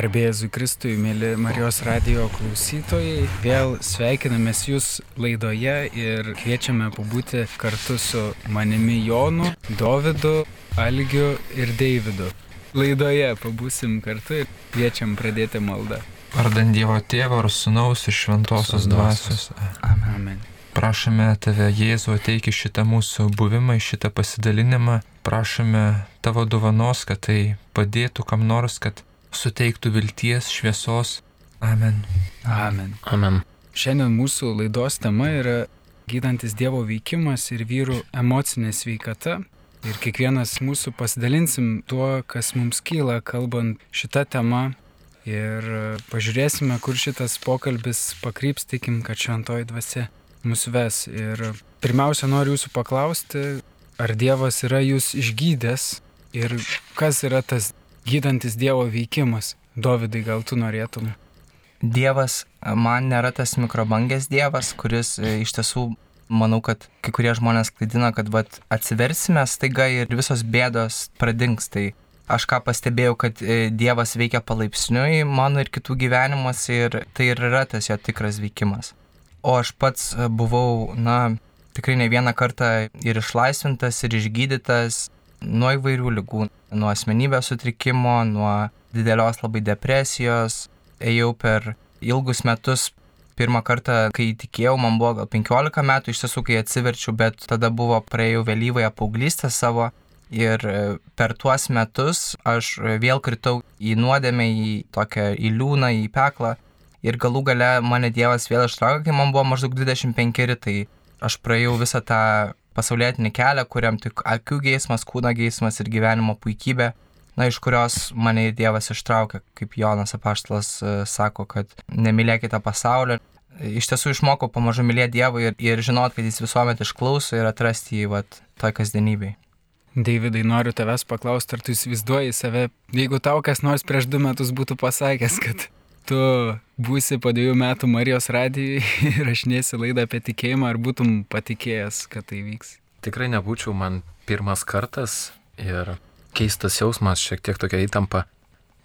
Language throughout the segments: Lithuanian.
Garbėjai Kristui, mėly Marijos radio klausytojai, vėl sveikinamės jūs laidoje ir kviečiame pabūti kartu su manimi Jonu, Dovydu, Algiu ir Deividu. Laidoje pabūsim kartu ir kviečiam pradėti maldą. Vardant Dievo Tėvo ir Sūnaus ir Šventosios Dvasios. Amen. Prašome Tave, Jėzu, ateiki šitą mūsų buvimą, šitą pasidalinimą. Prašome Tavo dovanos, kad tai padėtų kam nors, kad suteiktų vilties, šviesos. Amen. Amen. Amen. Šiandien mūsų laidos tema yra gydantis Dievo veikimas ir vyrų emocinė sveikata. Ir kiekvienas mūsų pasidalinsim tuo, kas mums kyla, kalbant šitą temą. Ir pažiūrėsime, kur šitas pokalbis pakryps, tikim, kad šventoji dvasia mūsų ves. Ir pirmiausia, noriu jūsų paklausti, ar Dievas yra jūs išgydęs ir kas yra tas gydantis Dievo veikimas. Dovydai, gal tu norėtum? Dievas man nėra tas mikrobangės Dievas, kuris e, iš tiesų, manau, kad kai kurie žmonės klaidina, kad vat, atsiversime staiga ir visos bėdos pradings. Tai aš ką pastebėjau, kad e, Dievas veikia palaipsniui mano ir kitų gyvenimuose ir tai ir yra tas jo tikras veikimas. O aš pats e, buvau, na, tikrai ne vieną kartą ir išlaisvintas, ir išgydytas nuo įvairių lygų nuo asmenybės sutrikimo, nuo didelios labai depresijos. Ėjau per ilgus metus. Pirmą kartą, kai tikėjau, man buvo gal 15 metų, iš tiesų, kai atsiverčiau, bet tada buvo praėjau vėlyvąją paauglystę savo. Ir e, per tuos metus aš vėl kritau į nuodėmę, į tokią įliūną, į peklą. Ir galų gale mane Dievas vėl ištraukė, kai man buvo maždaug 25, tai aš praėjau visą tą pasaulietinį kelią, kuriam tik akių geismas, kūno geismas ir gyvenimo puikybė, na, iš kurios mane Dievas ištraukė, kaip Jonas apaštalas e, sako, kad nemylėkite pasaulio. Iš tiesų išmokau pamažu mylėti Dievą ir, ir žinot, kad jis visuomet išklauso ir atrasti jį vat, toj kasdienybei. Davidai, noriu tavęs paklausti, ar tu įsivaizduoji save, jeigu tau kas nors prieš du metus būtų pasakęs, kad tu būsi po dviejų metų Marijos radijui ir rašinėsi laidą apie tikėjimą, ar būtum patikėjęs, kad tai vyks? Tikrai nebūčiau man pirmas kartas ir keistas jausmas, šiek tiek tokia įtampa.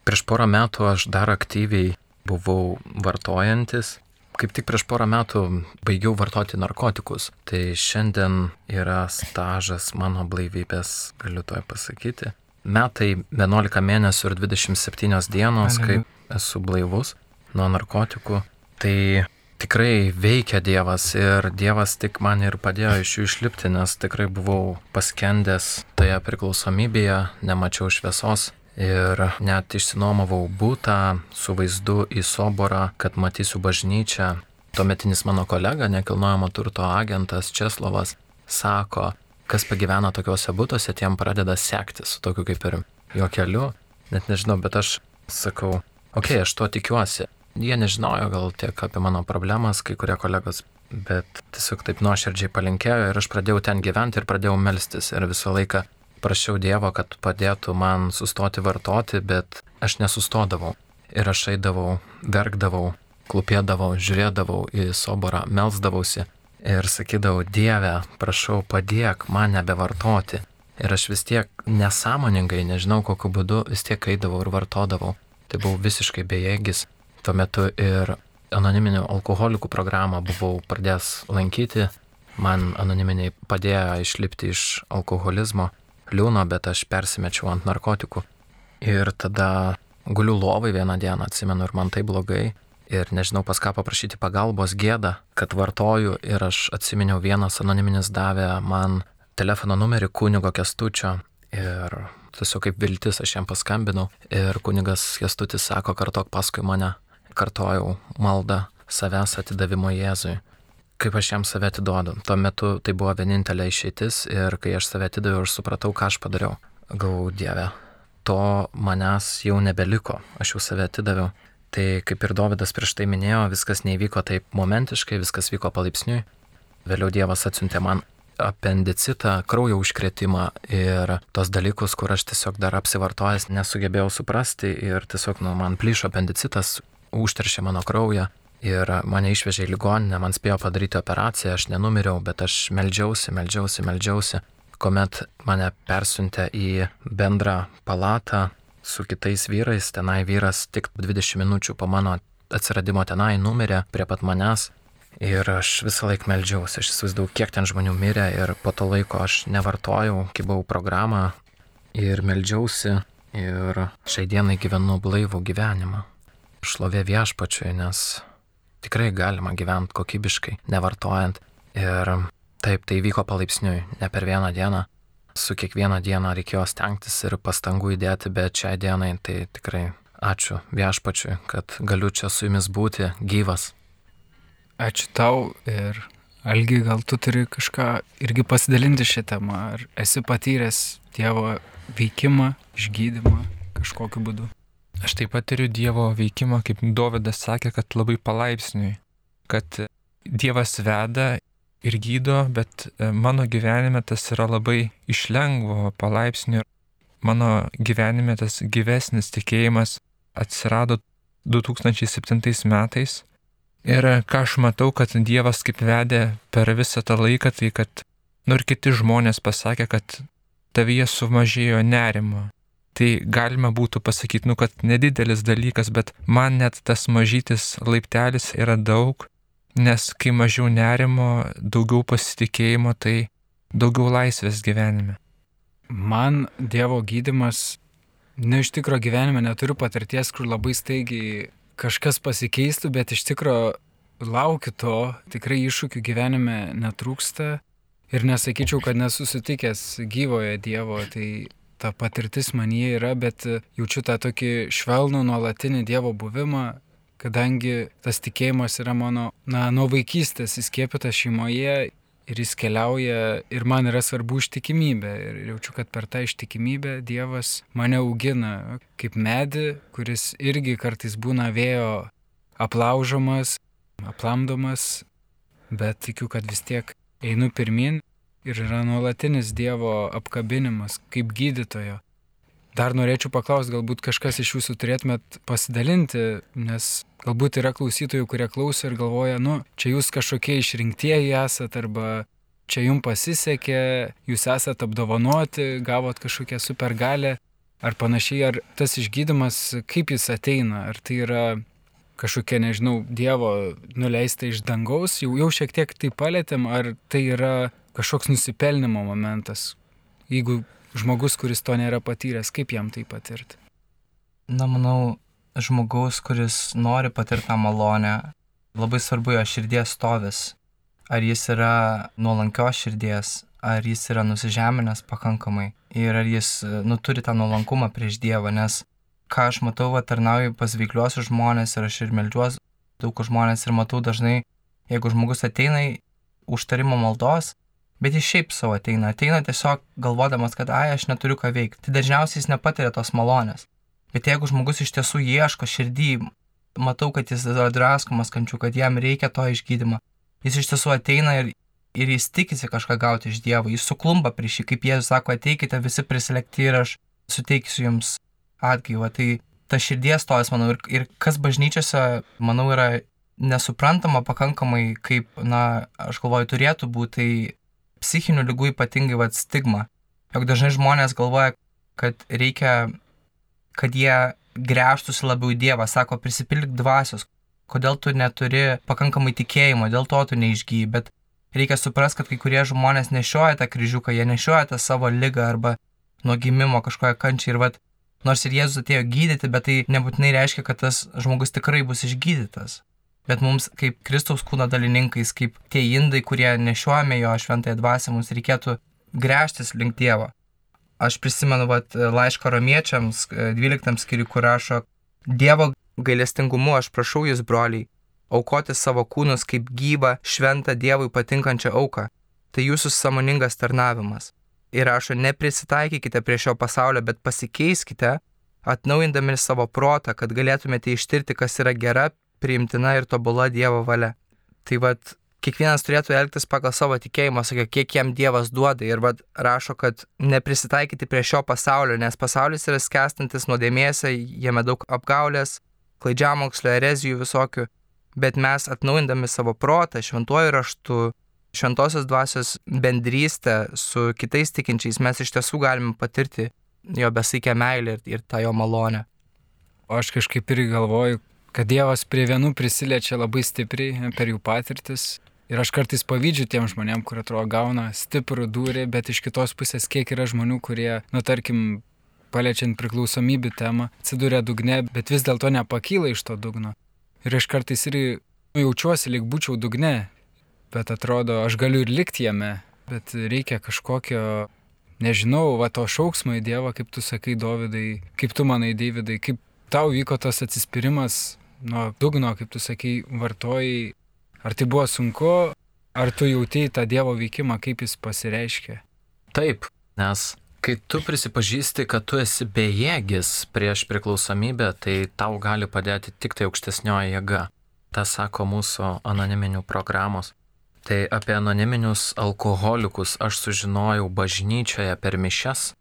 Prieš porą metų aš dar aktyviai buvau vartojantis. Kaip tik prieš porą metų baigiau vartoti narkotikus. Tai šiandien yra stažas mano blaivybės, galiu toj pasakyti. Metai 11 mėnesių ir 27 dienos, kaip esu blaivus nuo narkotikų, tai tikrai veikia Dievas ir Dievas tik man ir padėjo iš jų išlipti, nes tikrai buvau paskendęs toje priklausomybėje, nemačiau šviesos ir net išsinomavau būtą su vaizdu į Soborą, kad matysiu bažnyčią. Tuometinis mano kolega, nekilnojamo turto agentas Česlovas, sako, kas pagyvena tokiuose būtuose, tiem pradeda sekti su tokiu kaip ir jo keliu. Net nežinau, bet aš sakau, okei, okay, aš to tikiuosi. Jie nežinojo gal tiek apie mano problemas, kai kurie kolegos, bet tiesiog taip nuoširdžiai palinkėjo ir aš pradėjau ten gyventi ir pradėjau melstis ir visą laiką prašiau Dievo, kad padėtų man sustoti vartoti, bet aš nesustodavau. Ir aš eidavau, verkdavau, klupėdavau, žiūrėdavau į soborą, melsdavausi ir sakydavau, Dieve, prašau, padėk man nebevartoti. Ir aš vis tiek nesąmoningai, nežinau kokiu būdu, vis tiek eidavau ir vartodavau. Tai buvau visiškai bejėgis. Tuo metu ir anoniminių alkoholikų programą buvau pradėjęs lankyti. Man anoniminiai padėjo išlipti iš alkoholizmo liūno, bet aš persimečiau ant narkotikų. Ir tada guliu lovai vieną dieną, atsimenu, ir man tai blogai. Ir nežinau pas ką paprašyti pagalbos gėdą, kad vartoju ir aš atsiminiau vienas anoniminis davė man telefono numerį kunigo kestučio ir tiesiog kaip viltis aš jam paskambinau ir kunigas Kestutis sako, kartok paskui mane, kartojau maldą savęs atidavimo Jėzui. Kaip aš jam save atiduodu. Tuo metu tai buvo vienintelė išeitis ir kai aš save atidaviau, aš supratau, ką aš padariau. Gau Dieve, to manęs jau nebeliko, aš jau save atidaviau. Tai kaip ir Dovydas prieš tai minėjo, viskas neįvyko taip momentiškai, viskas vyko palaipsniui. Vėliau Dievas atsiuntė man apendicitą, kraujo užkretimą ir tos dalykus, kur aš tiesiog dar apsivartojęs nesugebėjau suprasti ir tiesiog nu, man plyšo apendicitas, užteršė mano kraują. Ir mane išvežė į ligoninę, man spėjo padaryti operaciją, aš nenumiriau, bet aš meldžiausi, meldžiausi, meldžiausi, kuomet mane persiuntė į bendrą palatą su kitais vyrais, tenai vyras tik 20 minučių po mano atsiradimo tenai numirė prie pat manęs. Ir aš visą laiką melžiausi, aš įsivaizduoju, kiek ten žmonių mirė ir po to laiko aš nevartojau, kibau programą ir melžiausi ir šiai dienai gyvenu blaivų gyvenimą. Šlovė viešpačiui, nes tikrai galima gyventi kokybiškai, nevartojant. Ir taip, tai vyko palaipsniui, ne per vieną dieną. Su kiekvieną dieną reikėjo stengtis ir pastangų įdėti, bet šiai dienai tai tikrai ačiū viešpačiui, kad galiu čia su jumis būti gyvas. Ačiū tau ir Algi, gal tu turi kažką irgi pasidalinti šią temą, ar esi patyręs Dievo veikimą, išgydymą kažkokiu būdu? Aš taip pat turiu Dievo veikimą, kaip Dovydas sakė, kad labai palaipsniui, kad Dievas veda ir gydo, bet e, mano gyvenime tas yra labai išlengvo palaipsniui. Mano gyvenime tas gyvesnis tikėjimas atsirado 2007 metais Ir ką aš matau, kad Dievas kaip vedė per visą tą laiką, tai kad, nu ir kiti žmonės pasakė, kad tavyje sumažėjo nerimo. Tai galima būtų pasakyti, nu, kad nedidelis dalykas, bet man net tas mažytis laiptelis yra daug, nes kai mažiau nerimo, daugiau pasitikėjimo, tai daugiau laisvės gyvenime. Man Dievo gydimas, ne iš tikro gyvenime neturiu patirties, kur labai staigiai kažkas pasikeistų, bet iš tikrųjų laukiu to, tikrai iššūkių gyvenime netrūksta ir nesakyčiau, kad nesusitikęs gyvoje Dievo, tai ta patirtis man jie yra, bet jaučiu tą tokį švelnų nuolatinį Dievo buvimą, kadangi tas tikėjimas yra mano, na, nuo vaikystės įskiepytas šeimoje ir jis keliauja ir man yra svarbu ištikimybė. Ir jaučiu, kad per tą ištikimybę Dievas mane augina kaip medį, kuris irgi kartais būna vėjo aplaužomas, aplamdomas, bet tikiu, kad vis tiek einu pirmin ir yra nuolatinis Dievo apkabinimas kaip gydytojo. Dar norėčiau paklausti, galbūt kažkas iš jūsų turėtumėt pasidalinti, nes galbūt yra klausytojų, kurie klauso ir galvoja, nu, čia jūs kažkokie išrinktieji esat arba čia jums pasisekė, jūs esat apdovanoti, gavot kažkokią supergalę ar panašiai, ar tas išgydymas, kaip jis ateina, ar tai yra kažkokia, nežinau, Dievo nuleista iš dangaus, jau, jau šiek tiek tai palėtėm, ar tai yra kažkoks nusipelnimo momentas, jeigu žmogus, kuris to nėra patyręs, kaip jam tai patirti? Na, manau, žmogaus, kuris nori patirti tą malonę, labai svarbu jo širdies stovis. Ar jis yra nuolankios širdies, ar jis yra nusižeminęs pakankamai ir ar jis, nu, turi tą nuolankumą prieš Dievą, nes ką aš matau, va, tarnauju pas veikliuosius žmonės ir aš ir melžiuos daug žmonės ir matau dažnai, jeigu žmogus ateina užtarimo maldos, Bet jis šiaip savo ateina, ateina tiesiog galvodamas, kad ai, aš neturiu ką veikti. Tai dažniausiai jis nepatiria tos malonės. Bet jeigu žmogus iš tiesų ieško širdį, matau, kad jis yra draskomas kančių, kad jam reikia to išgydymo, jis iš tiesų ateina ir, ir jis tikisi kažką gauti iš Dievo, jis suklumba prieš jį, kaip Jėzus sako, ateikite visi prisilekti ir aš suteiksiu jums atgaivą. Tai ta širdies tojas, manau, ir, ir kas bažnyčiose, manau, yra nesuprantama pakankamai, kaip, na, aš galvoju, turėtų būti, tai psichinių lygų ypatingai vad stigma. Juk dažnai žmonės galvoja, kad reikia, kad jie grėžtųsi labiau į Dievą, sako, prisipildyk dvasios, kodėl tu neturi pakankamai tikėjimo, dėl to tu neišgyji, bet reikia suprasti, kad kai kurie žmonės nešioja tą kryžiuką, jie nešioja tą savo lygą arba nuo gimimo kažkokią kančią. Ir vad, nors ir Jėzus atėjo gydyti, bet tai nebūtinai reiškia, kad tas žmogus tikrai bus išgydytas bet mums kaip Kristaus kūno dalininkais, kaip tie indai, kurie nešiojame jo šventąją dvasę, mums reikėtų grėžtis link Dievo. Aš prisimenu vat, laišką romiečiams 12 skiriui, kur rašo, Dievo gailestingumu aš prašau jūs, broliai, aukoti savo kūnus kaip gyvą, šventą Dievui patinkančią auką. Tai jūsų samoningas tarnavimas. Ir rašo, neprisitaikykite prie šio pasaulio, bet pasikeiskite, atnaujindami savo protą, kad galėtumėte ištirti, kas yra gera, priimtina ir tobula Dievo valia. Tai vad, kiekvienas turėtų elgtis pagal savo tikėjimą, sakė, kiek jam Dievas duoda ir vad rašo, kad neprisitaikyti prie šio pasaulio, nes pasaulis yra skęstantis nuodėmėse, jame daug apgaulės, klaidžiamokslio, erezijų visokių, bet mes atnaujindami savo protą, šventuoju raštu, šventosios dvasios bendrystę su kitais tikinčiais, mes iš tiesų galime patirti jo besaikę meilę ir, ir tą jo malonę. O aš kažkaip irgi galvoju, kad Dievas prie vienų prisiliečia labai stipriai per jų patirtis. Ir aš kartais pavydžiu tiem žmonėm, kur atrodo gauna stiprų dūrį, bet iš kitos pusės kiek yra žmonių, kurie, nu tarkim, paliečiant priklausomybių temą, atsidūrė dugne, bet vis dėlto nepakyla iš to dugno. Ir aš kartais irgi jaučiuosi, lyg būčiau dugne, bet atrodo, aš galiu ir likti jame, bet reikia kažkokio, nežinau, va to šauksmo į Dievą, kaip tu sakai, Dovydai, kaip tu manai, Davidai, kaip tau vyko tas atsispyrimas nuo dugno, kaip tu sakai, vartojai, ar tai buvo sunku, ar tu jautėjai tą Dievo veikimą, kaip jis pasireiškia? Taip, nes kai tu prisipažįsti, kad tu esi bejėgis prieš priklausomybę, tai tau gali padėti tik tai aukštesnioji jėga. Ta sako mūsų anoniminių programos. Tai apie anoniminius alkoholikus aš sužinojau bažnyčioje per mišes.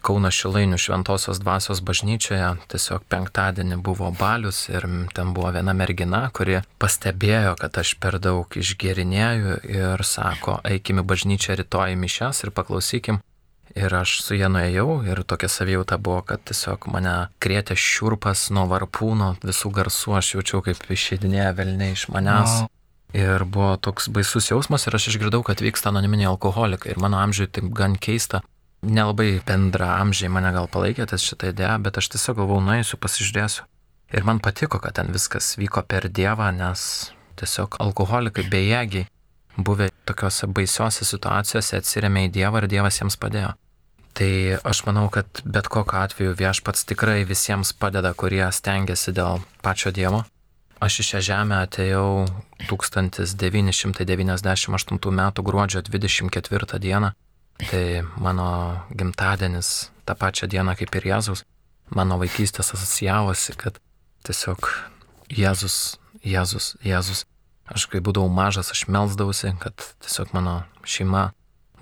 Kauno Šilainių Šventojios dvasios bažnyčioje tiesiog penktadienį buvo balius ir ten buvo viena mergina, kuri pastebėjo, kad aš per daug išgerinėjau ir sako, eikime bažnyčią rytoj į mišes ir paklausykim. Ir aš su jie nuėjau ir tokia savijauta buvo, kad tiesiog mane krėtė šiurpas nuo varpūno, visų garsų aš jaučiau, kaip išėdinėja velniai iš manęs. Wow. Ir buvo toks baisus jausmas ir aš išgirdau, kad vyksta anoniminiai alkoholikai. Ir mano amžiui tai gan keista. Nelabai bendra amžiai mane gal palaikė ties šitą idėją, bet aš tiesiog galvau, nueisiu, pasižiūrėsiu. Ir man patiko, kad ten viskas vyko per Dievą, nes tiesiog alkoholikai bejėgiai buvę tokiuose baisiuose situacijose atsiriamė į Dievą ir Dievas jiems padėjo. Tai aš manau, kad bet kokiu atveju viešpats tikrai visiems padeda, kurie stengiasi dėl pačio Dievo Aš į šią žemę atėjau 1998 m. gruodžio 24 d. Tai mano gimtadienis tą pačią dieną kaip ir Jėzus. Mano vaikystės asocijavosi, kad tiesiog Jėzus, Jėzus, Jėzus. Aš kai būdavau mažas, aš melzdavausi, kad tiesiog mano šeima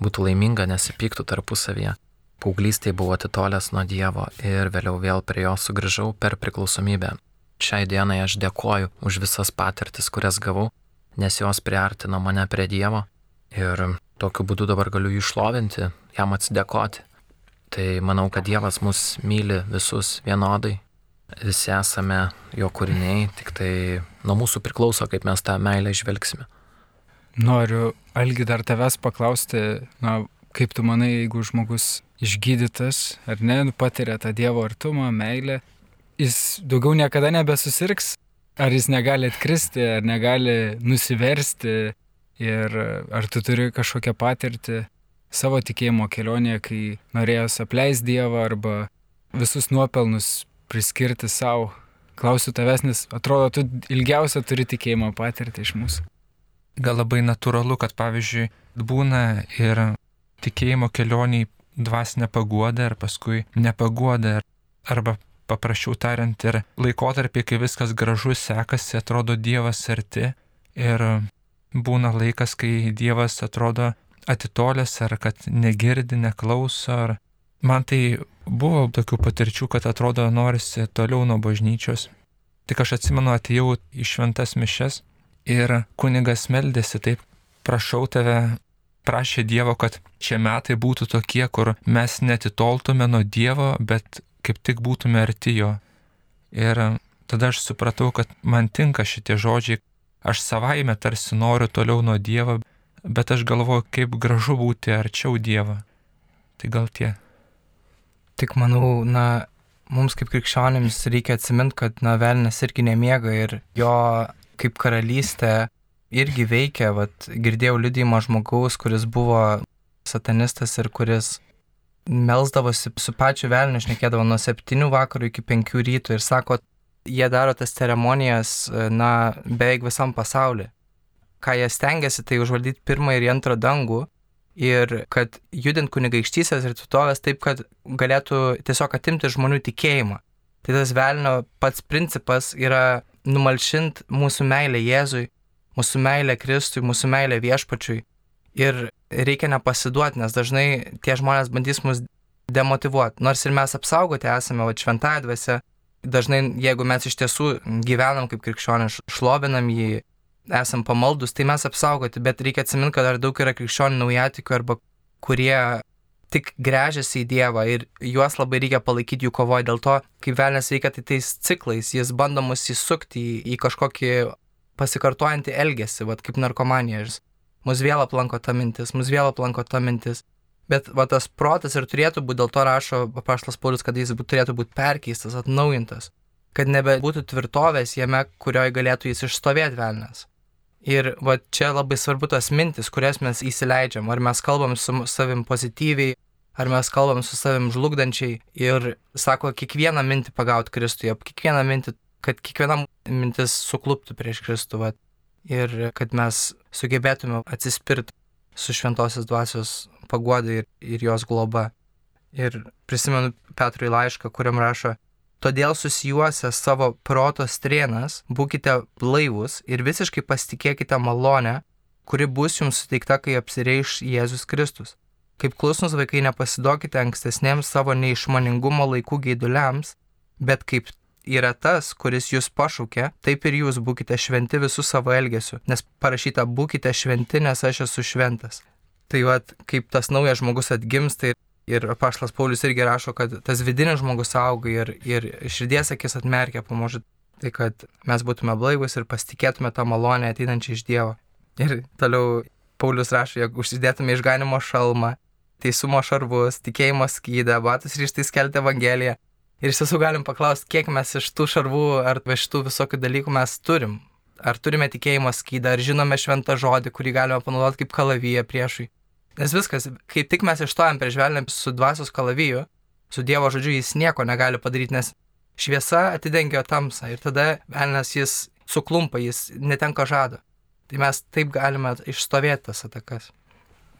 būtų laiminga, nesipyktų tarpusavyje. Paauglystėje buvau atitolęs nuo Dievo ir vėliau vėl prie jo sugrįžau per priklausomybę šiai dienai aš dėkoju už visas patirtis, kurias gavau, nes jos priartino mane prie Dievo ir tokiu būdu dabar galiu jį išlovinti, jam atsidėkoti. Tai manau, kad Dievas mus myli visus vienodai, visi esame jo kūriniai, tik tai nuo mūsų priklauso, kaip mes tą meilę išvelgsime. Noriu, Algi, dar tavęs paklausti, na, kaip tu manai, jeigu žmogus išgydytas ar ne, nu, patiria tą Dievo artumą, meilę, jis daugiau niekada nebesusirgs, ar jis negali atkristi, ar negali nusiversti ir ar tu turi kažkokią patirtį savo tikėjimo kelionėje, kai norėjęs apleisti Dievą arba visus nuopelnus priskirti savo. Klausiu tavęs, nes atrodo, tu ilgiausią turi tikėjimo patirtį iš mūsų. Gal labai natūralu, kad pavyzdžiui būna ir tikėjimo kelioniai dvasinė paguoda ir paskui nepaguoda arba paprasčiau tariant, ir laikotarpį, kai viskas gražu sekasi, atrodo Dievas arti ir būna laikas, kai Dievas atrodo atitolęs ar kad negirdi, neklauso. Ar... Man tai buvo tokių patirčių, kad atrodo norisi toliau nuo bažnyčios. Tik aš atsimenu, atėjau į šventas mišes ir kunigas meldėsi taip, prašau tave, prašė Dievo, kad šie metai būtų tokie, kur mes netitoltume nuo Dievo, bet kaip tik būtume arti jo. Ir tada aš supratau, kad man tinka šitie žodžiai, aš savaime tarsi noriu toliau nuo Dievo, bet aš galvoju, kaip gražu būti arčiau Dievo. Tai gal tie. Tik manau, na, mums kaip krikščionėms reikia atsiminti, kad, na, velnas irgi nemiega ir jo kaip karalystė irgi veikia, vat, girdėjau liudymą žmogaus, kuris buvo satanistas ir kuris melzdavosi su pačiu velniu, šnekėdavo nuo 7 vakaro iki 5 ryto ir sako, jie daro tas ceremonijas, na, beveik visam pasauliu. Ką jie stengiasi, tai užvaldyti pirmą ir antrą dangų ir kad judint kunigaikštysės ir tutovės taip, kad galėtų tiesiog atimti žmonių tikėjimą. Tai tas velnio pats principas yra numalšinti mūsų meilę Jėzui, mūsų meilę Kristui, mūsų meilę viešpačiui ir reikia nepasiduoti, nes dažnai tie žmonės bandys mus demotivuoti. Nors ir mes apsaugoti esame, o šventąją dvasę, dažnai jeigu mes iš tiesų gyvenam kaip krikščionys, šlovinam jį, esam pamaldus, tai mes apsaugoti, bet reikia atsiminti, kad dar daug yra krikščionių naujatikių arba kurie tik grežiasi į Dievą ir juos labai reikia palaikyti jų kovoje. Dėl to, kaip velnės veikia, tai tais ciklais jis bando mus įsukti į, į kažkokį pasikartojantį elgesį, vad kaip narkomanija. Mus vėl aplanko ta mintis, mus vėl aplanko ta mintis. Bet va, tas protas ir turėtų būti, dėl to rašo papaštas Paulius, kad jis būt, turėtų būti perkeistas, atnaujintas, kad nebebūtų tvirtovės jame, kurioje galėtų jis išstovėti velnės. Ir va čia labai svarbu tas mintis, kurias mes įsileidžiam. Ar mes kalbam su savim pozityviai, ar mes kalbam su savim žlugdančiai. Ir sako, kiekvieną mintį pagauti Kristuje, kiekvieną mintį, kad kiekviena mintis sukluptų prieš Kristų. Va. Ir kad mes sugebėtume atsispirti su šventosios dvasios paguodai ir, ir jos globa. Ir prisimenu Petrui laišką, kuriam rašo, Todėl susijuosę savo proto strėnas, būkite blaivus ir visiškai pasitikėkite malonę, kuri bus jums suteikta, kai apsireiš Jėzus Kristus. Kaip klusnus vaikai nepasidokite ankstesniems savo neišmaningumo laikų gaiduliams, bet kaip yra tas, kuris jūs pašaukė, taip ir jūs būkite šventi visų savo elgesiu, nes parašyta būkite šventi, nes aš esu šventas. Tai vad, kaip tas naujas žmogus atgimsta ir paštas Paulius irgi rašo, kad tas vidinis žmogus auga ir, ir širdies akis atmerkia pamažu, tai kad mes būtume blaivus ir pasitikėtume tą malonę ateinančią iš Dievo. Ir toliau Paulius rašo, jog užsidėtume išganimo šalmą, teisumo šarvus, tikėjimo skydą, batus ryštai skelti Evangeliją. Ir iš tiesų galim paklausti, kiek mes iš tų šarvų ar iš tų visokių dalykų mes turim. Ar turime tikėjimo skydą, ar žinome šventą žodį, kurį galime panaudoti kaip kalavyje priešui. Nes viskas, kai tik mes išstojam prieš velnę su dvasios kalaviju, su Dievo žodžiu jis nieko negali padaryti, nes šviesa atidengia tamsą ir tada velnės jis suklumpa, jis netenka žado. Tai mes taip galime išstovėti tas atakas.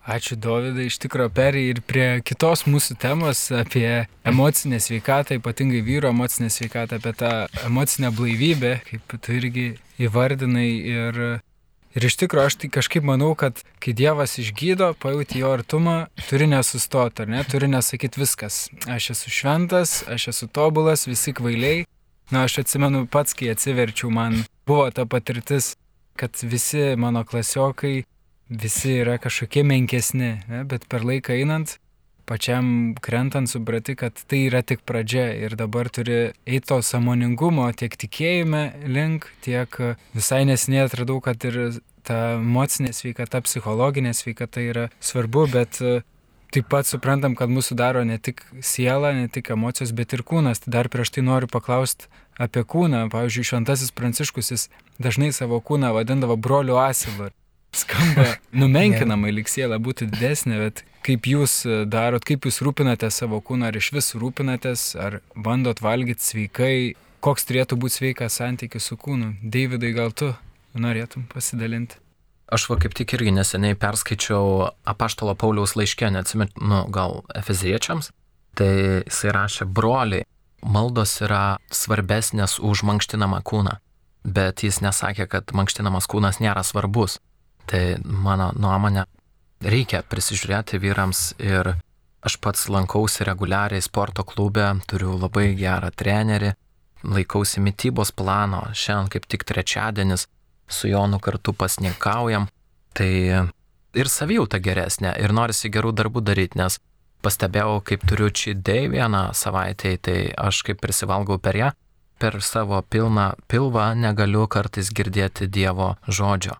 Ačiū Dovydai, iš tikrųjų perė ir prie kitos mūsų temos apie emocinę sveikatą, ypatingai vyro emocinę sveikatą, apie tą emocinę blaivybę, kaip tu irgi įvardinai ir Ir iš tikrųjų aš tai kažkaip manau, kad kai Dievas išgydo, pajūti jo artumą, turi nesustoti, ar ne, turi nesakyti viskas. Aš esu šventas, aš esu tobulas, visi kvailiai. Na, aš atsimenu pats, kai atsiverčiau, man buvo ta patirtis, kad visi mano klasiokai, visi yra kažkokie menkesni, ne? bet per laiką einant pačiam krentant suprati, kad tai yra tik pradžia ir dabar turi eiti to samoningumo tiek tikėjime link, tiek visai nesiniai atradau, kad ir ta emocinė sveikata, psichologinė sveikata yra svarbu, bet taip pat suprantam, kad mūsų daro ne tik siela, ne tik emocijos, bet ir kūnas. Tai dar prieš tai noriu paklausti apie kūną. Pavyzdžiui, Šventasis Pranciškus jis dažnai savo kūną vadindavo broliu asilu. Skamba numenkinamai, lik siela būtų didesnė, bet kaip jūs e, darot, kaip jūs rūpinate savo kūną, ar iš vis rūpinatės, ar bandot valgyti sveikai, koks turėtų būti sveikas santykis su kūnu. Davidai, gal tu norėtum pasidalinti? Aš va kaip tik irgi neseniai perskaičiau apaštalo Pauliaus laiškę, neatsimenu, nu, gal efeziečiams, tai jisai rašė, broliai, maldos yra svarbesnės už mankštinamą kūną, bet jis nesakė, kad mankštinamas kūnas nėra svarbus. Tai mano nuomonė, reikia prisižiūrėti vyrams ir aš pats lankausi reguliariai sporto klube, turiu labai gerą trenerį, laikausi mytybos plano, šiandien kaip tik trečiadienis su Jonu kartu pasniekaujam, tai ir savijauta geresnė ir norisi gerų darbų daryti, nes pastebėjau, kaip turiu cheat day vieną savaitę, tai aš kaip prisivalgau per ją, per savo pilną pilvą negaliu kartais girdėti Dievo žodžio.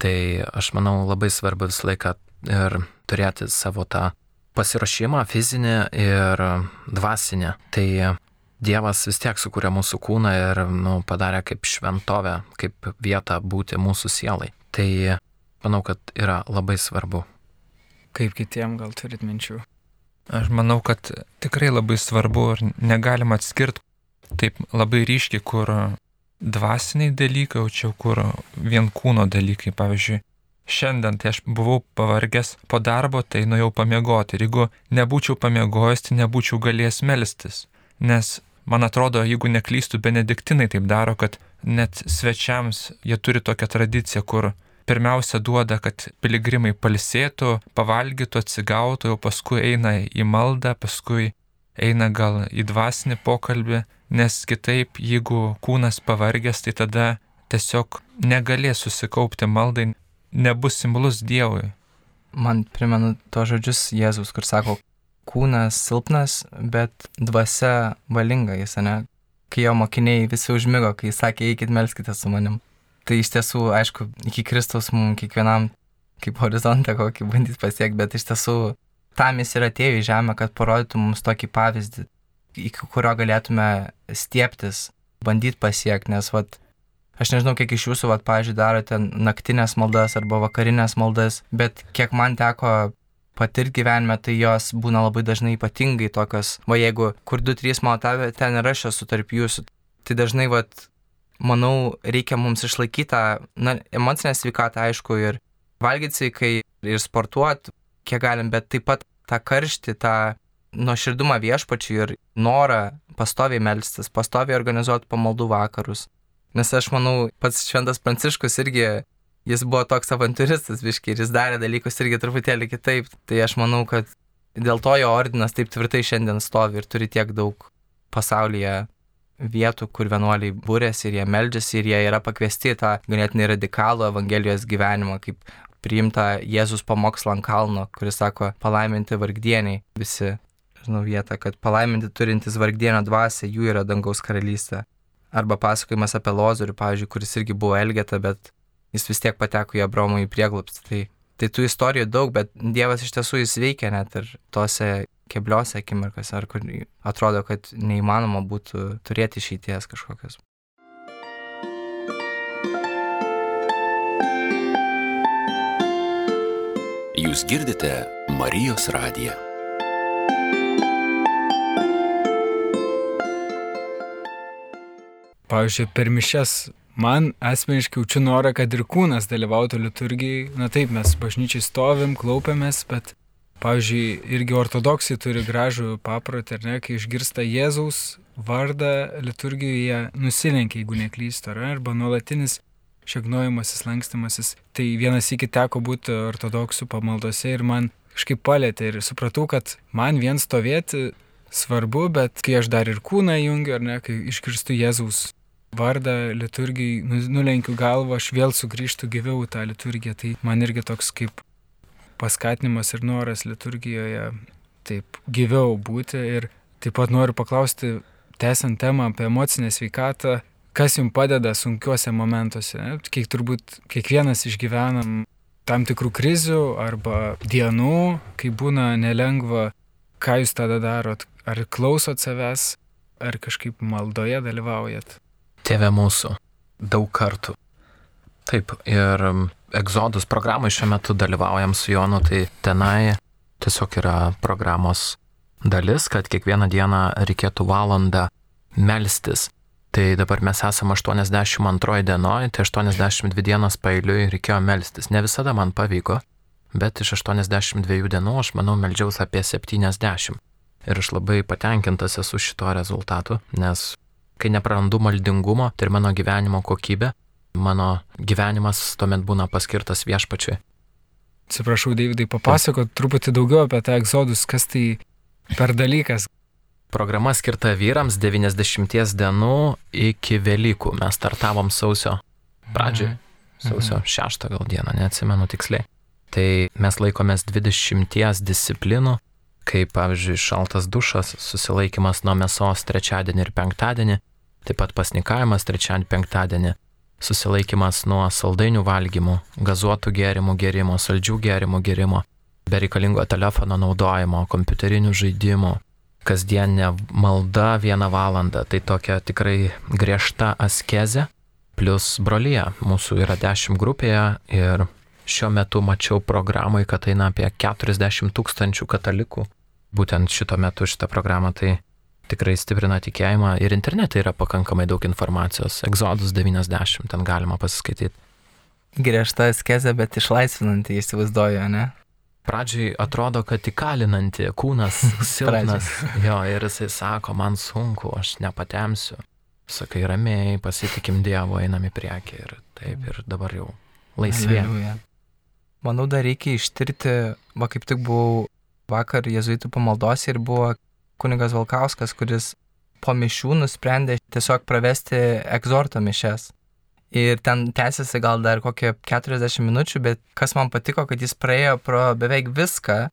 Tai aš manau labai svarbu visą laiką ir turėti savo tą pasirašymą fizinį ir dvasinį. Tai Dievas vis tiek sukūrė mūsų kūną ir nu, padarė kaip šventovę, kaip vietą būti mūsų sielai. Tai manau, kad yra labai svarbu. Kaip kitiem gal turit minčių? Aš manau, kad tikrai labai svarbu ir negalima atskirti taip labai ryškiai, kur dvasiniai dalykai, o čia kur vien kūno dalykai. Pavyzdžiui, šiandien tai aš buvau pavargęs po darbo, tai nuėjau pamiegoti. Ir jeigu nebūčiau pamiegojęs, tai nebūčiau galėjęs melstis. Nes man atrodo, jeigu neklystų, benediktinai taip daro, kad net svečiams jie turi tokią tradiciją, kur pirmiausia duoda, kad piligrimai palsėtų, pavalgytų, atsigautų, o paskui eina į maldą, paskui eina gal į dvasinį pokalbį, nes kitaip, jeigu kūnas pavargęs, tai tada tiesiog negalės susikaupti maldai, nebus simbolus Dievui. Man primenu to žodžius Jėzus, kur sako, kūnas silpnas, bet dvasia valinga jis, ne? Kai jo mokiniai visi užmygo, kai jis sakė, eikit melskite su manim. Tai iš tiesų, aišku, iki Kristaus mums kiekvienam kaip horizontą kokį bandys pasiekti, bet iš tiesų tam jis ir atėjo į žemę, kad parodytų mums tokį pavyzdį, iki kurio galėtume stieptis, bandyti pasiekti, nes, vat, aš nežinau, kiek iš jūsų, vat, pažiūrėjau, darote naktinės maldas arba vakarinės maldas, bet kiek man teko patirti gyvenime, tai jos būna labai dažnai ypatingai tokios, o jeigu kur 2-3 matavę, ten ir aš esu tarp jūsų, tai dažnai, vat, manau, reikia mums išlaikyti tą, na, emocinę sveikatą, aišku, ir valgyti sveikai, ir sportuoti, kiek galim, bet taip pat tą karštį, tą nuoširdumą viešpačiui ir norą pastoviai melstis, pastoviai organizuoti pamaldų vakarus. Nes aš manau, pats Šventas Pranciškus irgi jis buvo toks avantūristas biškiai ir jis darė dalykus irgi truputėlį kitaip. Tai aš manau, kad dėl to jo ordinas taip tvirtai šiandien stovi ir turi tiek daug pasaulyje vietų, kur vienuoliai būrėsi ir jie meldžiasi ir jie yra pakviesti tą ganėtinai radikalų Evangelijos gyvenimą, kaip priimta Jėzus pamokslą ant kalno, kuris sako palaiminti vargdieniai visi. Žinau vietą, kad palaiminti turintys vargdienio dvasę, jų yra dangaus karalystė. Arba pasakojimas apie Lozorių, pavyzdžiui, kuris irgi buvo Elgeta, bet jis vis tiek pateko į Abraomo į prieglobstį. Tai, tai tų istorijų daug, bet Dievas iš tiesų jis veikia net ir tose kebliose akimirkose, ar kur atrodo, kad neįmanoma būtų turėti išeities kažkokios. Jūs girdite Marijos radiją. Pavyzdžiui, per mišes Man asmeniškai jaučiu norą, kad ir kūnas dalyvautų liturgijai. Na taip, mes bažnyčiai stovim, klaupiamės, bet, pavyzdžiui, irgi ortodoksai turi gražų paprotį, ar ne, kai išgirsta Jėzaus vardą liturgijoje, nusilenkia, jeigu neklystu, ar arba nuolatinis šegnojimasis, lankstimasis. Tai vienas iki teko būti ortodoksų pamaldose ir man kažkaip palėtė ir supratau, kad man vien stovėti svarbu, bet kai aš dar ir kūną jungiu, ar ne, kai išgirstu Jėzaus vardą liturgijai, nu, nulenkiu galvą, aš vėl sugrįžtu gyviau tą liturgiją. Tai man irgi toks kaip paskatinimas ir noras liturgijoje taip gyviau būti. Ir taip pat noriu paklausti, tęsiant temą apie emocinę sveikatą, kas jums padeda sunkiuose momentuose. Kiek turbūt kiekvienas išgyvenam tam tikrų krizių arba dienų, kai būna nelengva, ką jūs tada darot, ar klausot savęs, ar kažkaip maldoje dalyvaujat. Tėve mūsų, daug kartų. Taip, ir egzodus programai šiuo metu dalyvaujam su Jonu, tai tenai tiesiog yra programos dalis, kad kiekvieną dieną reikėtų valandą melstis. Tai dabar mes esame 82 dienoje, tai 82 dienas pailiui reikėjo melstis. Ne visada man pavyko, bet iš 82 dienų aš manau meldžiaus apie 70. Ir aš labai patenkintas esu šito rezultatu, nes kai neprarandu maldingumo, tai ir mano gyvenimo kokybė, mano gyvenimas tuomet būna paskirtas viešpačiui. Atsiprašau, Davidai, papasakot truputį daugiau apie tą egzodus, kas tai per dalykas. Programa skirta vyrams 90 dienų iki Velykų. Mes startavom sausio pradžioj, mhm. sausio 6 gal dieną, neatsimenu tiksliai. Tai mes laikomės 20 disciplinų, kaip pavyzdžiui šaltas dušas, susilaikimas nuo mėsos trečiadienį ir penktadienį, taip pat pasnikavimas trečiadienį, penktadienį, susilaikimas nuo saldainių valgymų, gazuotų gėrimų gerimo, saldžių gėrimų gerimo, bereikalingo telefono naudojimo, kompiuterinių žaidimų, kasdienė malda vieną valandą, tai tokia tikrai griežta askezė, plus brolyje, mūsų yra 10 grupėje ir šiuo metu mačiau programai, kad eina apie 40 tūkstančių katalikų. Būtent šito metu šitą programą tai tikrai stiprina tikėjimą ir internete yra pakankamai daug informacijos. Exodus 90, ten galima pasiskaityti. Griežta askezė, bet išlaisvinanti, įsivaizduoju, ne? Pradžiai atrodo, kad įkalinanti, kūnas silpnas. jo, ir jisai sako, man sunku, aš nepatemsiu. Sakai ramiai, pasitikim Dievo, einam į priekį ir taip, ir dabar jau laisvė. Manau, dar reikia ištirti, va kaip tik buvau vakar jezuitų pamaldos ir buvo kunigas Valkauskas, kuris po mišių nusprendė tiesiog pravesti egzorto mišes. Ir ten tęsiasi gal dar kokie 40 minučių, bet kas man patiko, kad jis praėjo pro beveik viską,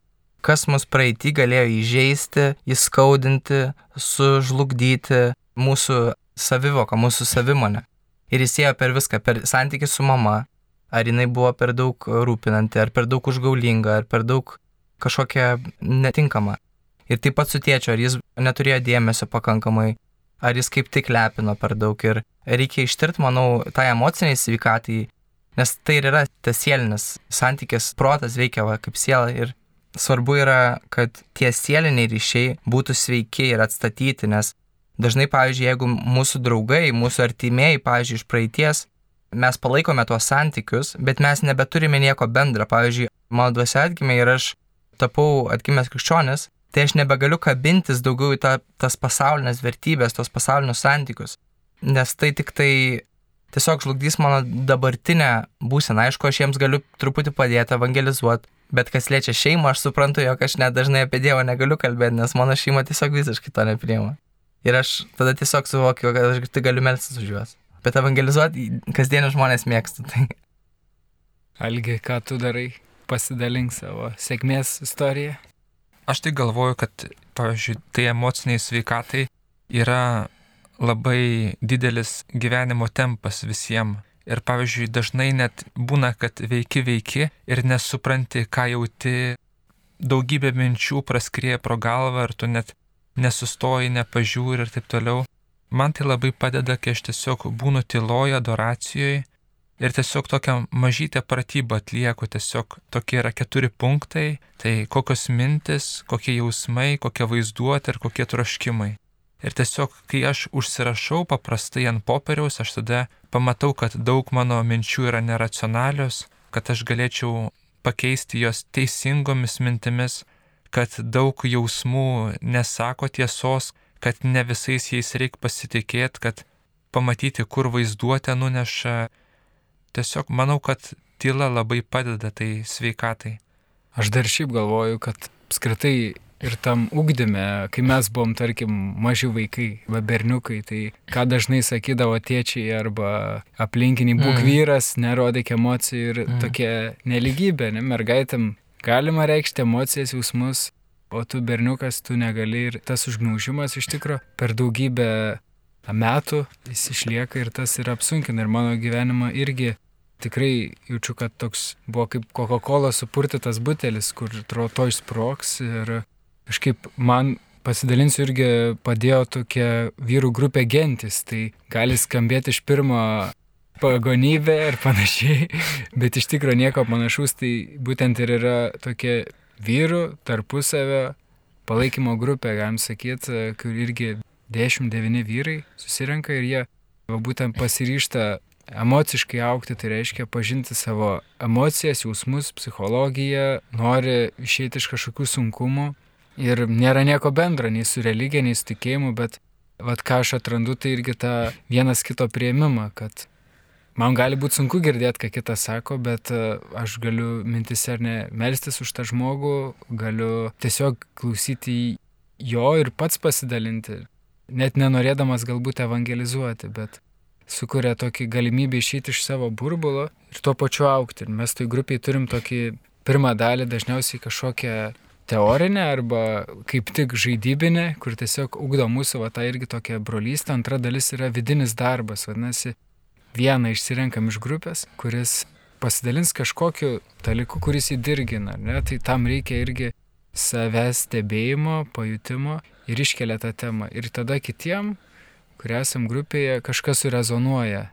kas mus praeitį galėjo įžeisti, įskaudinti, sužlugdyti mūsų savivoką, mūsų savimonę. Ir jis ėjo per viską, per santykių su mama, ar jinai buvo per daug rūpinanti, ar per daug užgaulinga, ar per daug kažkokia netinkama. Ir taip pat su tėčiu, ar jis neturėjo dėmesio pakankamai, ar jis kaip tik lepino per daug. Ir reikia ištirti, manau, tą tai emociniai sveikatai, nes tai ir yra tas sielinis santykis, protas veikia va, kaip siela. Ir svarbu yra, kad tie sieliniai ryšiai būtų sveiki ir atstatyti, nes dažnai, pavyzdžiui, jeigu mūsų draugai, mūsų artimieji, pavyzdžiui, iš praeities, mes palaikome tuos santykius, bet mes nebeturime nieko bendra. Pavyzdžiui, mano duose atgimė ir aš tapau atgimęs krikščionis, tai aš nebegaliu kabintis daugiau į ta, tas pasaulinės vertybės, tos pasaulinius santykius, nes tai tik tai tiesiog žlugdys mano dabartinę būseną. Aišku, aš jiems galiu truputį padėti evangelizuoti, bet kas liečia šeimą, aš suprantu, jog aš net dažnai apie Dievą negaliu kalbėti, nes mano šeima tiesiog visiškai to nepriima. Ir aš tada tiesiog suvokiu, kad aš tik galiu melstis už juos. Bet evangelizuoti kasdienį žmonės mėgstu. Tai. Algi, ką tu darai? Pasidalink savo sėkmės istoriją. Aš tai galvoju, kad, pavyzdžiui, tai emociniai sveikatai yra labai didelis gyvenimo tempas visiems. Ir, pavyzdžiui, dažnai net būna, kad veiki veiki ir nesupranti, ką jauti, daugybė minčių praskrieja pro galvą ir tu net nesustoji, nepažiūri ir taip toliau. Man tai labai padeda, kai aš tiesiog būnu tyloje, adoracijoje ir tiesiog tokią mažytę pratybą atlieku, tiesiog tokie yra keturi punktai, tai kokios mintis, kokie jausmai, kokia vaizduotė ir kokie troškimai. Ir tiesiog, kai aš užsirašau paprastai ant popieriaus, aš tada pamatau, kad daug mano minčių yra neracionalios, kad aš galėčiau pakeisti jos teisingomis mintimis, kad daug jausmų nesako tiesos, kad ne visais jais reikia pasitikėti, kad pamatyti, kur vaizduotė nuneša tiesiog manau, kad tyla labai padeda tai sveikatai. Aš dar šiaip galvoju, kad apskritai ir tam ugdyme, kai mes buvom, tarkim, maži vaikai, va berniukai, tai ką dažnai sakydavo tėčiai arba aplinkiniai būk mm. vyras, nerodyk emocijų ir mm. tokia neligybė, ne, mergaitėm galima reikšti emocijas, jausmus, o tu berniukas, tu negali ir tas užgniaužimas iš tikrųjų per daugybę metų jis išlieka ir tas ir apsunkina ir mano gyvenimą irgi tikrai jaučiu, kad toks buvo kaip Coca-Cola supurtytas butelis, kur atrodo to išsproks ir kažkaip man pasidalinsiu irgi padėjo tokia vyrų grupė gentis, tai gali skambėti iš pirmo pagonybė ir panašiai, bet iš tikrųjų nieko panašaus, tai būtent ir yra tokia vyrų tarpusavio palaikymo grupė, galim sakyti, kur irgi 10-9 vyrai susirenka ir jie va, būtent pasiryšta emociškai aukti, tai reiškia pažinti savo emocijas, jausmus, psichologiją, nori išeiti iš kažkokių sunkumų. Ir nėra nieko bendra nei su religija, nei su tikėjimu, bet vad ką aš atrandu, tai irgi tą vienas kito prieimimą, kad man gali būti sunku girdėti, ką kitas sako, bet e, aš galiu mintis ar ne melstis už tą žmogų, galiu tiesiog klausyti jo ir pats pasidalinti, net nenorėdamas galbūt evangelizuoti, bet sukuria tokį galimybę išeiti iš savo burbulo ir tuo pačiu aukti. Ir mes toj grupiai turim tokį pirmą dalį dažniausiai kažkokią teorinę arba kaip tik žaidybinę, kur tiesiog ugdo mūsų va tą irgi tokią brolystę. Antra dalis yra vidinis darbas, vadinasi, vieną išsirenkam iš grupės, kuris pasidalins kažkokiu dalyku, kuris įdirgina, ne? tai tam reikia irgi savęs stebėjimo, pajutimo ir iškelia tą temą. Ir tada kitiem kurie esam grupėje, kažkas surezonuoja.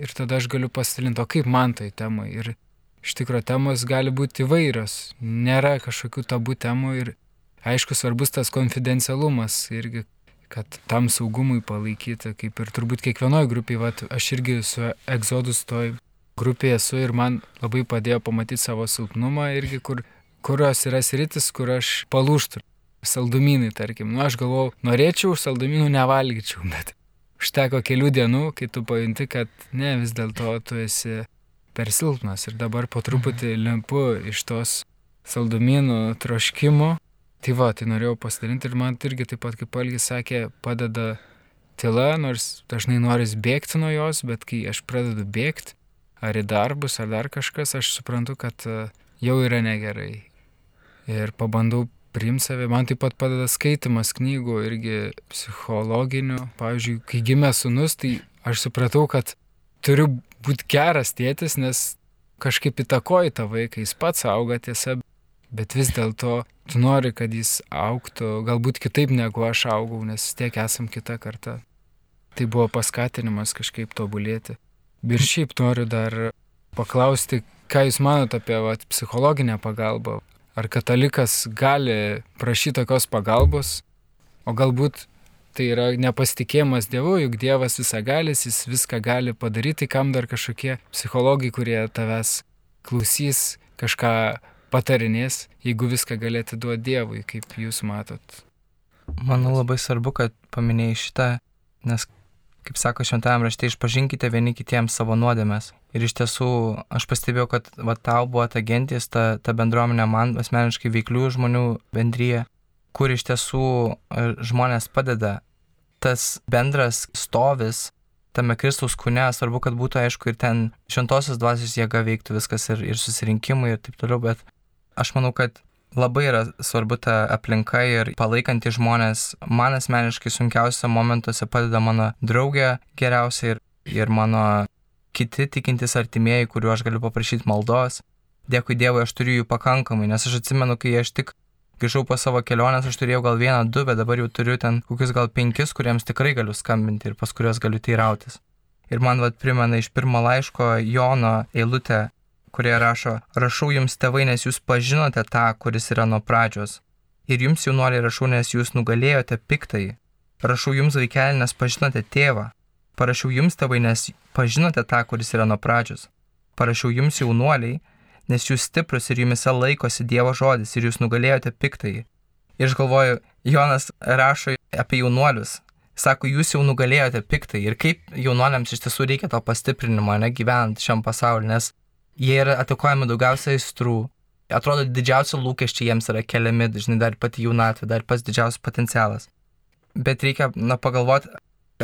Ir tada aš galiu pasidalinti, o kaip man tai temai. Ir iš tikrųjų temos gali būti įvairios. Nėra kažkokių tabų temų ir aišku svarbus tas konfidencialumas irgi, kad tam saugumui palaikyti, kaip ir turbūt kiekvienoje grupėje, vat, aš irgi su egzodus toj grupėje esu ir man labai padėjo pamatyti savo silpnumą irgi, kur, kurios yra sritis, kur aš palūštų. Saldumynai, tarkim, nu aš galvau, norėčiau, saldumynų nevalgyčiau, bet užteko kelių dienų, kai tu pajunti, kad ne, vis dėlto tu esi per silpnas ir dabar po truputį mhm. limpu iš tos saldumynų troškimų. Tai va, tai norėjau pasidalinti ir man irgi taip pat, kaip Algis sakė, padeda tyla, nors dažnai noris bėgti nuo jos, bet kai aš pradedu bėgti, ar į darbus, ar dar kažkas, aš suprantu, kad e, jau yra negerai. Ir pabandau priimti save. Man taip pat padeda skaitimas knygų irgi psichologinių. Pavyzdžiui, kai gimė sunus, tai aš supratau, kad turiu būti geras tėtis, nes kažkaip įtakoji tą vaiką, jis pats auga tiesa, bet vis dėlto tu nori, kad jis auktų galbūt kitaip negu aš augau, nes tiek esam kita karta. Tai buvo paskatinimas kažkaip tobulėti. Ir šiaip noriu dar paklausti, ką Jūs manote apie vat, psichologinę pagalbą. Ar katalikas gali prašyti tokios pagalbos, o galbūt tai yra nepasitikėjimas Dievu, juk Dievas visagalis, jis viską gali padaryti, kam dar kažkokie psichologai, kurie tavęs klausys, kažką patarinės, jeigu viską galėtų duoti Dievui, kaip jūs matot. Manau labai svarbu, kad paminėjai šitą, nes, kaip sako šventajame rašte, išpažinkite vieni kitiems savo nuodėmės. Ir iš tiesų aš pastebėjau, kad va, tau buvo ta gentis, ta, ta bendruomenė, man asmeniškai veiklių žmonių bendryje, kur iš tiesų e, žmonės padeda. Tas bendras stovis tame Kristaus kūne, svarbu, kad būtų aišku ir ten šventosios dvasios jėga veiktų viskas ir, ir susirinkimai ir taip toliau, bet aš manau, kad labai yra svarbu ta aplinka ir palaikanti žmonės. Man asmeniškai sunkiausiose momentuose padeda mano draugė geriausiai ir, ir mano kiti tikintys artimieji, kuriuo aš galiu paprašyti maldos. Dėkui Dievui, aš turiu jų pakankamai, nes aš atsimenu, kai aš tik grįžau po savo kelionės, aš turėjau gal vieną, du, bet dabar jau turiu ten kokius gal penkis, kuriems tikrai galiu skambinti ir pas kuriuos galiu teirautis. Ir man vad primena iš pirmo laiško Jono eilutę, kurie rašo, rašau jums tėvai, nes jūs pažinote tą, kuris yra nuo pradžios. Ir jums jaunuoliai rašau, nes jūs nugalėjote piktai. Rašau jums vaikelį, nes pažinote tėvą. Parašiau jums tėvai, nes pažinote tą, kuris yra nuo pradžios. Parašiau jums jaunuoliai, nes jūs stiprus ir jumise laikosi Dievo žodis ir jūs nugalėjote piktai. Ir aš galvoju, Jonas rašo apie jaunuolius. Sako, jūs jau nugalėjote piktai. Ir kaip jaunuoliams iš tiesų reikia to pastiprinimo, ne gyvenant šiam pasauliu, nes jie yra atakuojami daugiausiai aistrų. Atrodo, didžiausi lūkesčiai jiems yra keliami, dažnai dar pati jaunatvė, dar pats didžiausias potencialas. Bet reikia, na, pagalvoti,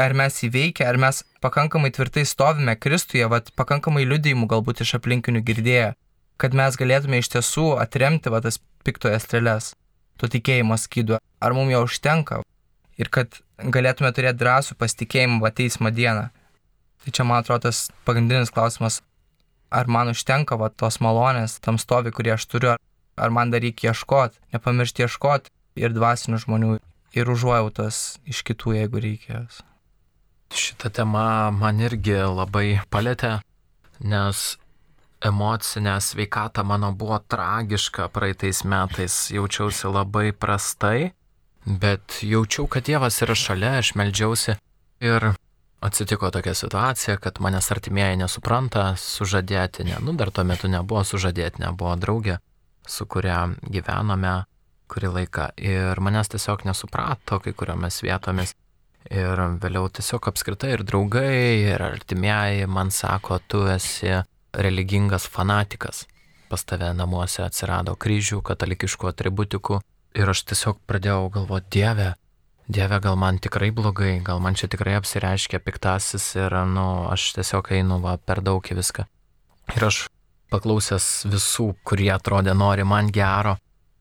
ar mes įveikę, ar mes pakankamai tvirtai stovime Kristuje, vat, pakankamai liudijimų galbūt iš aplinkinių girdėję, kad mes galėtume iš tiesų atremti va, tas piktoje strėlės, to tikėjimo skydu, ar mums jo užtenka ir kad galėtume turėti drąsų pasitikėjimą va teismo dieną. Tai čia man atrodo tas pagrindinis klausimas, ar man užtenka va tos malonės, tam stovi, kurie aš turiu, ar man dar reikia ieškoti, nepamiršti ieškoti ir dvasinių žmonių, ir užuojautos iš kitų, jeigu reikės. Šitą temą man irgi labai palėtė, nes emocinė sveikata mano buvo tragiška praeitais metais, jaučiausi labai prastai, bet jaučiau, kad Dievas yra šalia, aš melžiausi ir atsitiko tokia situacija, kad manęs artimieji nesupranta, sužadėti, ne, nu dar tuo metu nebuvo sužadėti, nebuvo draugė, su kuria gyvename kurį laiką ir manęs tiesiog nesuprato kai kuriomis vietomis. Ir vėliau tiesiog apskritai ir draugai, ir artimieji man sako, tu esi religingas fanatikas. Pas tave namuose atsirado kryžių, katalikiškų atributikų. Ir aš tiesiog pradėjau galvoti, Dieve, Dieve, gal man tikrai blogai, gal man čia tikrai apsireiškia piktasis ir, nu, aš tiesiog einu va, per daug į viską. Ir aš paklausęs visų, kurie atrodė nori man gero,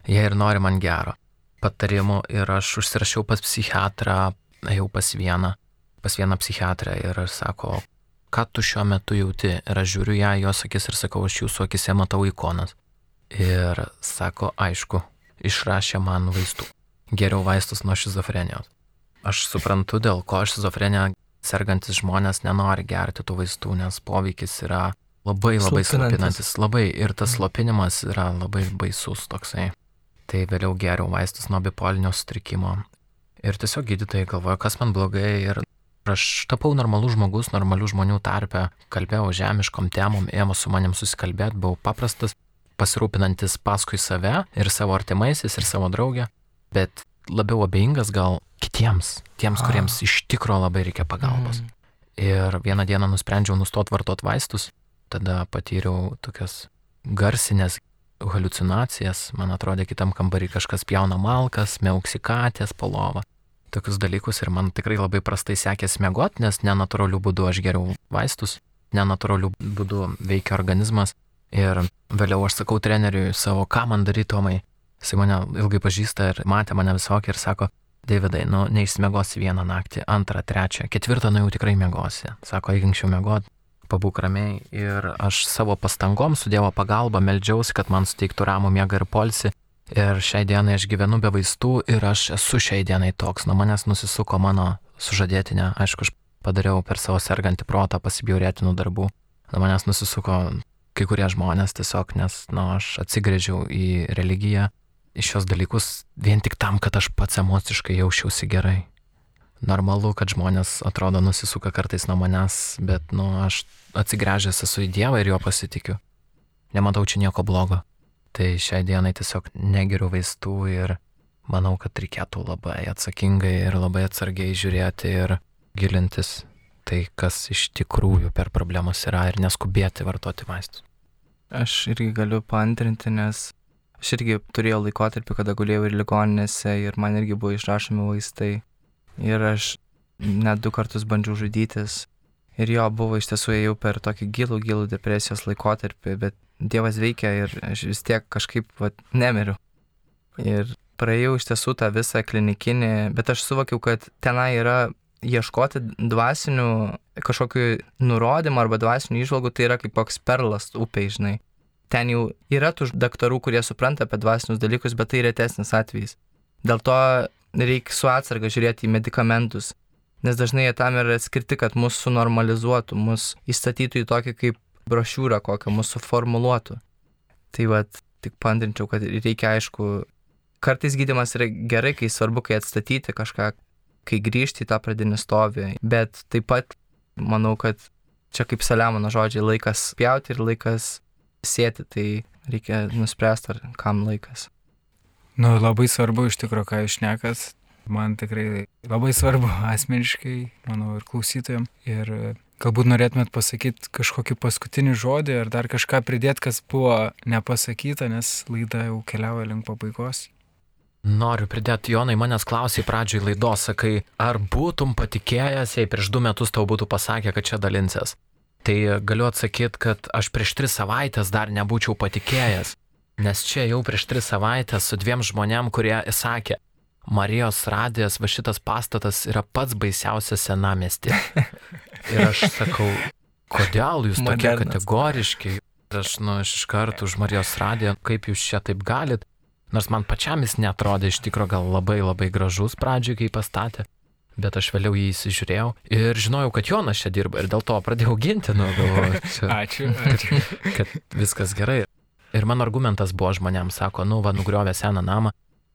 jie ir nori man gero patarimų ir aš užsirašiau pas psichiatrą, ėjau pas vieną, pas vieną psichiatrę ir sako, ką tu šiuo metu jauti. Ir aš žiūriu ją, jos akis ir sakau, aš jūsų akise matau ikonas. Ir sako, aišku, išrašė man vaistų. Geriau vaistus nuo šizofrenijos. Aš suprantu, dėl ko šizofrenija sergantis žmonės nenori gerti tų vaistų, nes poveikis yra labai labai slopinantis. Labai ir tas slopinimas yra labai baisus toksai. Tai vėliau geriau vaistus nuo bipolinio sutrikimo. Ir tiesiog gydytojai galvoja, kas man blogai ir aš tapau normalus žmogus, normalių žmonių tarpe, kalbėjau žemiškom temom, ėmė su manim susikalbėti, buvau paprastas, pasirūpinantis paskui save ir savo artimaisiais ir savo draugę, bet labiau abejingas gal kitiems, tiems, kuriems iš tikro labai reikia pagalbos. Mm. Ir vieną dieną nusprendžiau nustoti vartoti vaistus, tada patyriau tokias garsinės halucinacijas, man atrodė kitam kambarį kažkas pjauna malkas, meuksikatės, palovą tokius dalykus ir man tikrai labai prastai sekėsi mėgoti, nes nenatūralių būdų aš geriau vaistus, nenatūralių būdų veikia organizmas. Ir vėliau aš sakau treneriui savo, ką man daryti, Tomai. Jisai mane ilgai pažįsta ir matė mane visokį ir sako, Davidai, nu, neišsimiegosi vieną naktį, antrą, trečią, ketvirtą, nu jau tikrai miegosi. Sako, eik anksčiau miegoti, pabūk ramiai. Ir aš savo pastangom su Dievo pagalba meldžiausi, kad man suteiktų ramų miegą ir polsi. Ir šiai dienai aš gyvenu be vaistų ir aš esu šiai dienai toks. Nuo manęs nusisuko mano sužadėtinė. Aišku, aš padariau per savo sergantį protą pasibjaurėtinų darbų. Nuo manęs nusisuko kai kurie žmonės tiesiog, nes, na, nu, aš atsigrėžiau į religiją, į šios dalykus vien tik tam, kad aš pats emociškai jausčiausi gerai. Normalu, kad žmonės atrodo nusisuka kartais nuo manęs, bet, nu, aš atsigręžęs esu į Dievą ir jo pasitikiu. Nematau čia nieko blogo. Tai šiai dienai tiesiog negeriu vaistų ir manau, kad reikėtų labai atsakingai ir labai atsargiai žiūrėti ir gilintis tai, kas iš tikrųjų per problemas yra ir neskubėti vartoti vaistus. Aš irgi galiu paantrinti, nes Aš irgi turėjau laikotarpį, kada gulijau ir ligoninėse ir man irgi buvo išrašomi vaistai. Ir aš net du kartus bandžiau žudytis. Ir jo buvo iš tiesų ėjau per tokį gilų, gilų depresijos laikotarpį, bet Dievas veikia ir aš vis tiek kažkaip vat, nemiriu. Ir praėjau iš tiesų tą visą klinikinį, bet aš suvokiau, kad tenai yra ieškoti dvasinių kažkokių nurodymų arba dvasinių išvalgų, tai yra kaip koks perlas upė, žinai ten jau yra tų daktarų, kurie supranta apie dvasinius dalykus, bet tai retesnis atvejis. Dėl to reikia su atsarga žiūrėti į medikamentus, nes dažnai jie tam yra skirti, kad mus sunormalizuotų, mus įstatytų į tokį kaip brošiūrą kokią, mus suformuluotų. Tai vad, tik pandrinčiau, kad reikia aišku, kartais gydimas yra gerai, kai svarbu, kai atstatyti kažką, kai grįžti į tą pradinį stovį, bet taip pat manau, kad čia kaip Saliamono žodžiai laikas pjauti ir laikas sėti, tai reikia nuspręsti, ar kam laikas. Nu, labai svarbu iš tikrųjų, ką jūs šnekas. Man tikrai labai svarbu asmeniškai, manau, ir klausytojams. Ir galbūt norėtumėt pasakyti kažkokį paskutinį žodį ar dar kažką pridėti, kas buvo nepasakyta, nes laida jau keliauja link pabaigos. Noriu pridėti, Jonai, manęs klausai pradžioj laidos, sakai, ar būtum patikėjęs, jei prieš du metus tau būtų pasakę, kad čia dalinsies. Tai galiu atsakyti, kad aš prieš tris savaitės dar nebūčiau patikėjęs, nes čia jau prieš tris savaitės su dviem žmonėm, kurie sakė, Marijos radijas, va šitas pastatas yra pats baisiausias senamesti. Ir aš sakau, kodėl jūs tokie kategoriški? Aš, nu, aš iš karto už Marijos radiją, kaip jūs čia taip galit? Nors man pačiam jis netrodė iš tikrųjų gal labai labai gražus pradžioj, kai pastatė bet aš vėliau jį įsižiūrėjau ir žinojau, kad Jonas čia dirba ir dėl to pradėjau ginti, nu, galvoju, ačiū, ačiū. Kad, kad viskas gerai. Ir mano argumentas buvo žmonėms, sako, nu, va, nugriovė seną namą.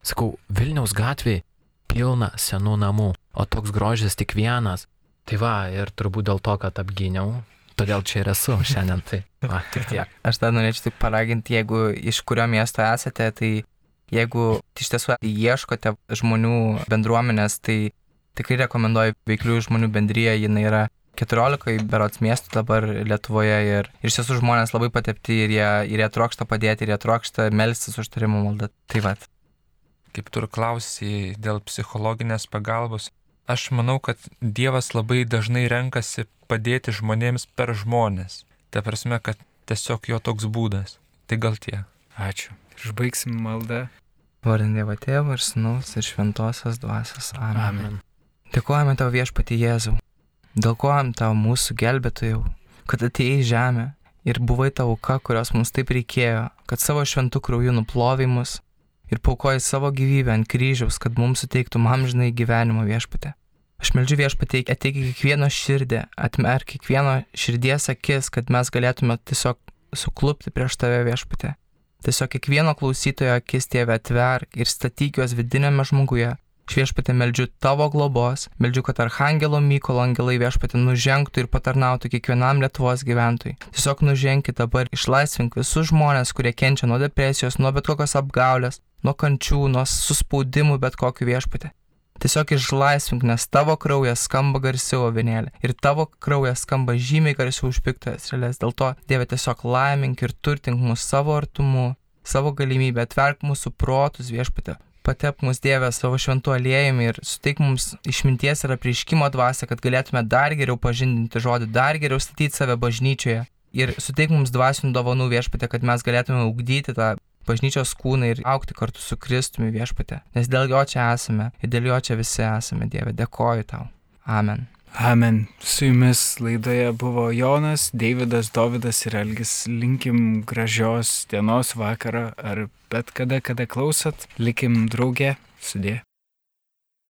Sakau, Vilniaus gatvėje pilna senų namų, o toks grožis tik vienas. Tai va, ir turbūt dėl to, kad apgyniau, todėl čia ir esu šiandien. Tai va, tik tiek. Aš dar norėčiau tik paraginti, jeigu iš kurio miesto esate, tai jeigu iš tiesų ieškote žmonių bendruomenės, tai tikrai rekomenduoju veikliųjų žmonių bendryje, jinai yra 14 berots miestų dabar Lietuvoje ir iš tiesų žmonės labai patepti ir jie, ir jie trokšta padėti, ir jie trokšta melstis už tarimų maldą. Tai vad. Kaip tu ir klausai dėl psichologinės pagalbos, aš manau, kad Dievas labai dažnai renkasi padėti žmonėms per žmonės. Ta prasme, kad tiesiog jo toks būdas. Tai gal tie. Ačiū. Išbaigsim maldą. Vardin Dievo Tėvo ir Sūnaus ir Šventosios Dvasios. Amen. Amen. Dėkojame tau viešpati Jėzau, dėkojam tau mūsų gelbėtojau, kad atėjai į žemę ir buvai ta auka, kurios mums taip reikėjo, kad savo šventų krauju nuplovimus ir paukoji savo gyvybę ant kryžiaus, kad mums suteiktų amžinai gyvenimo viešpatė. Aš meldžiu viešpatė, ateik į kiekvieno širdį, atmerk kiekvieno širdies akis, kad mes galėtume tiesiog suklupti prieš tave viešpatė. Tiesiog kiekvieno klausytojo akis tėvė atverk ir statyk juos vidinėme žmoguje, Viešpatė meldžiu tavo globos, meldžiu, kad Arhangelo Mykolo angelai viešpatė nužengtų ir patarnautų kiekvienam Lietuvos gyventojui. Tiesiog nuženkit dabar, išlaisvink visus žmonės, kurie kenčia nuo depresijos, nuo bet kokios apgaulės, nuo kančių, nuo suspaudimų bet kokiu viešpatė. Tiesiog išlaisvink, nes tavo kraujas skamba garsiau avinėlė ir tavo kraujas skamba žymiai garsiau už piktojas realės. Dėl to, Dieve, tiesiog laimink ir turtink mūsų savo artumu, savo galimybę, atverk mūsų protus viešpatė, patep mus Dievę savo šventu aliejumi ir suteik mums išminties ir apriškimo dvasę, kad galėtume dar geriau pažindinti žodį, dar geriau statyti save bažnyčioje. Ir suteik mums dvasinių dovanų viešpatė, kad mes galėtume ugdyti tą bažnyčios kūnai ir aukti kartu su Kristumi viešpate, nes dėl jo čia esame ir dėl jo čia visi esame, Dieve. Dėkoju tau. Amen. Amen. Su jumis laidoje buvo Jonas, Davidas, Dovydas ir Elgis. Linkim gražios dienos vakarą ar bet kada, kada klausot. Likim draugė. Sudė.